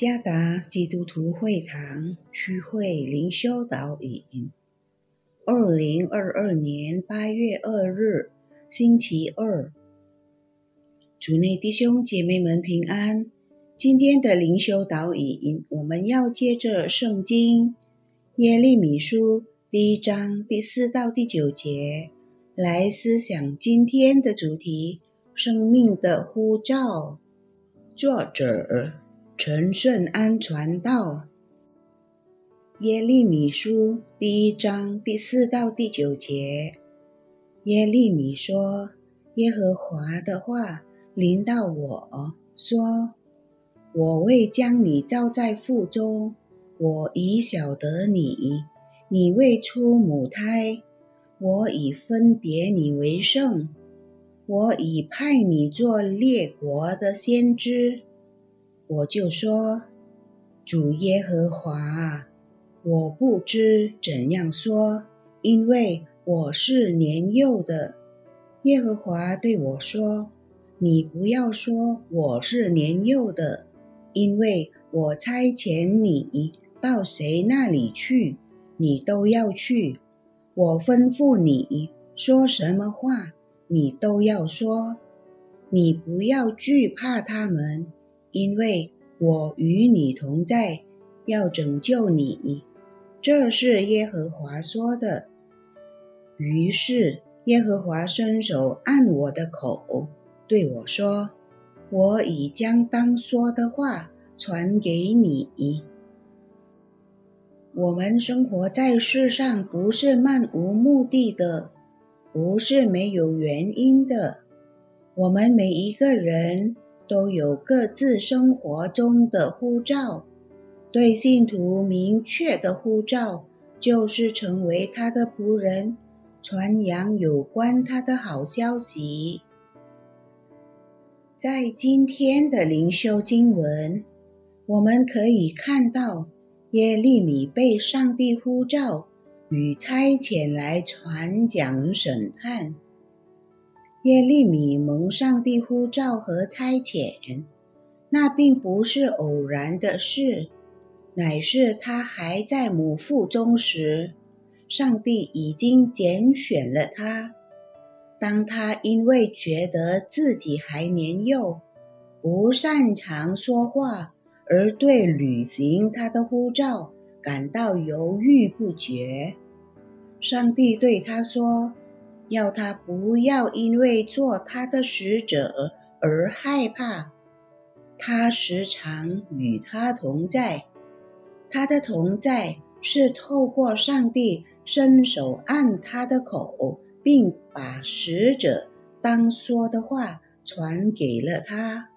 耶加达基督徒会堂区会灵修导引，二零二二年八月二日，星期二，主内弟兄姐妹们平安。今天的灵修导引，我们要接着圣经耶利米书第一章第四到第九节来思想今天的主题：生命的呼召。作者。陈顺安传道，耶利米书第一章第四到第九节，耶利米说：“耶和华的话临到我说，我未将你造在腹中，我已晓得你；你未出母胎，我已分别你为圣，我已派你做列国的先知。”我就说：“主耶和华，我不知怎样说，因为我是年幼的。”耶和华对我说：“你不要说我是年幼的，因为我差遣你到谁那里去，你都要去。我吩咐你说什么话，你都要说。你不要惧怕他们。”因为我与你同在，要拯救你，这是耶和华说的。于是耶和华伸手按我的口，对我说：“我已将当说的话传给你。”我们生活在世上，不是漫无目的的，不是没有原因的。我们每一个人。都有各自生活中的呼召，对信徒明确的呼召，就是成为他的仆人，传扬有关他的好消息。在今天的灵修经文，我们可以看到耶利米被上帝呼召与差遣来传讲审判。耶利米蒙上帝呼召和差遣，那并不是偶然的事，乃是他还在母腹中时，上帝已经拣选了他。当他因为觉得自己还年幼，不擅长说话，而对履行他的呼召感到犹豫不决，上帝对他说。要他不要因为做他的使者而害怕，他时常与他同在。他的同在是透过上帝伸手按他的口，并把使者当说的话传给了他。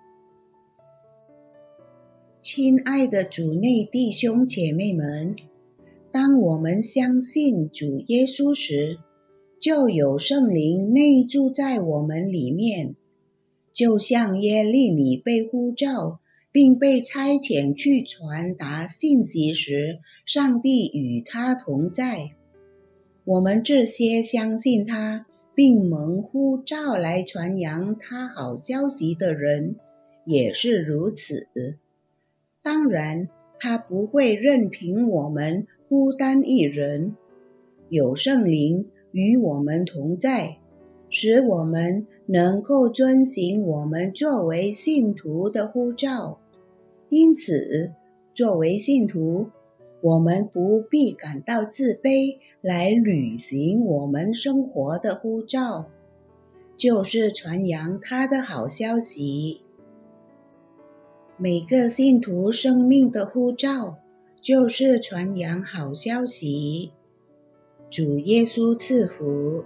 亲爱的主内弟兄姐妹们，当我们相信主耶稣时，就有圣灵内住在我们里面，就像耶利米被呼召并被差遣去传达信息时，上帝与他同在。我们这些相信他并蒙呼召来传扬他好消息的人，也是如此。当然，他不会任凭我们孤单一人，有圣灵。与我们同在，使我们能够遵行我们作为信徒的呼召。因此，作为信徒，我们不必感到自卑，来履行我们生活的呼召，就是传扬他的好消息。每个信徒生命的呼召，就是传扬好消息。主耶稣赐福。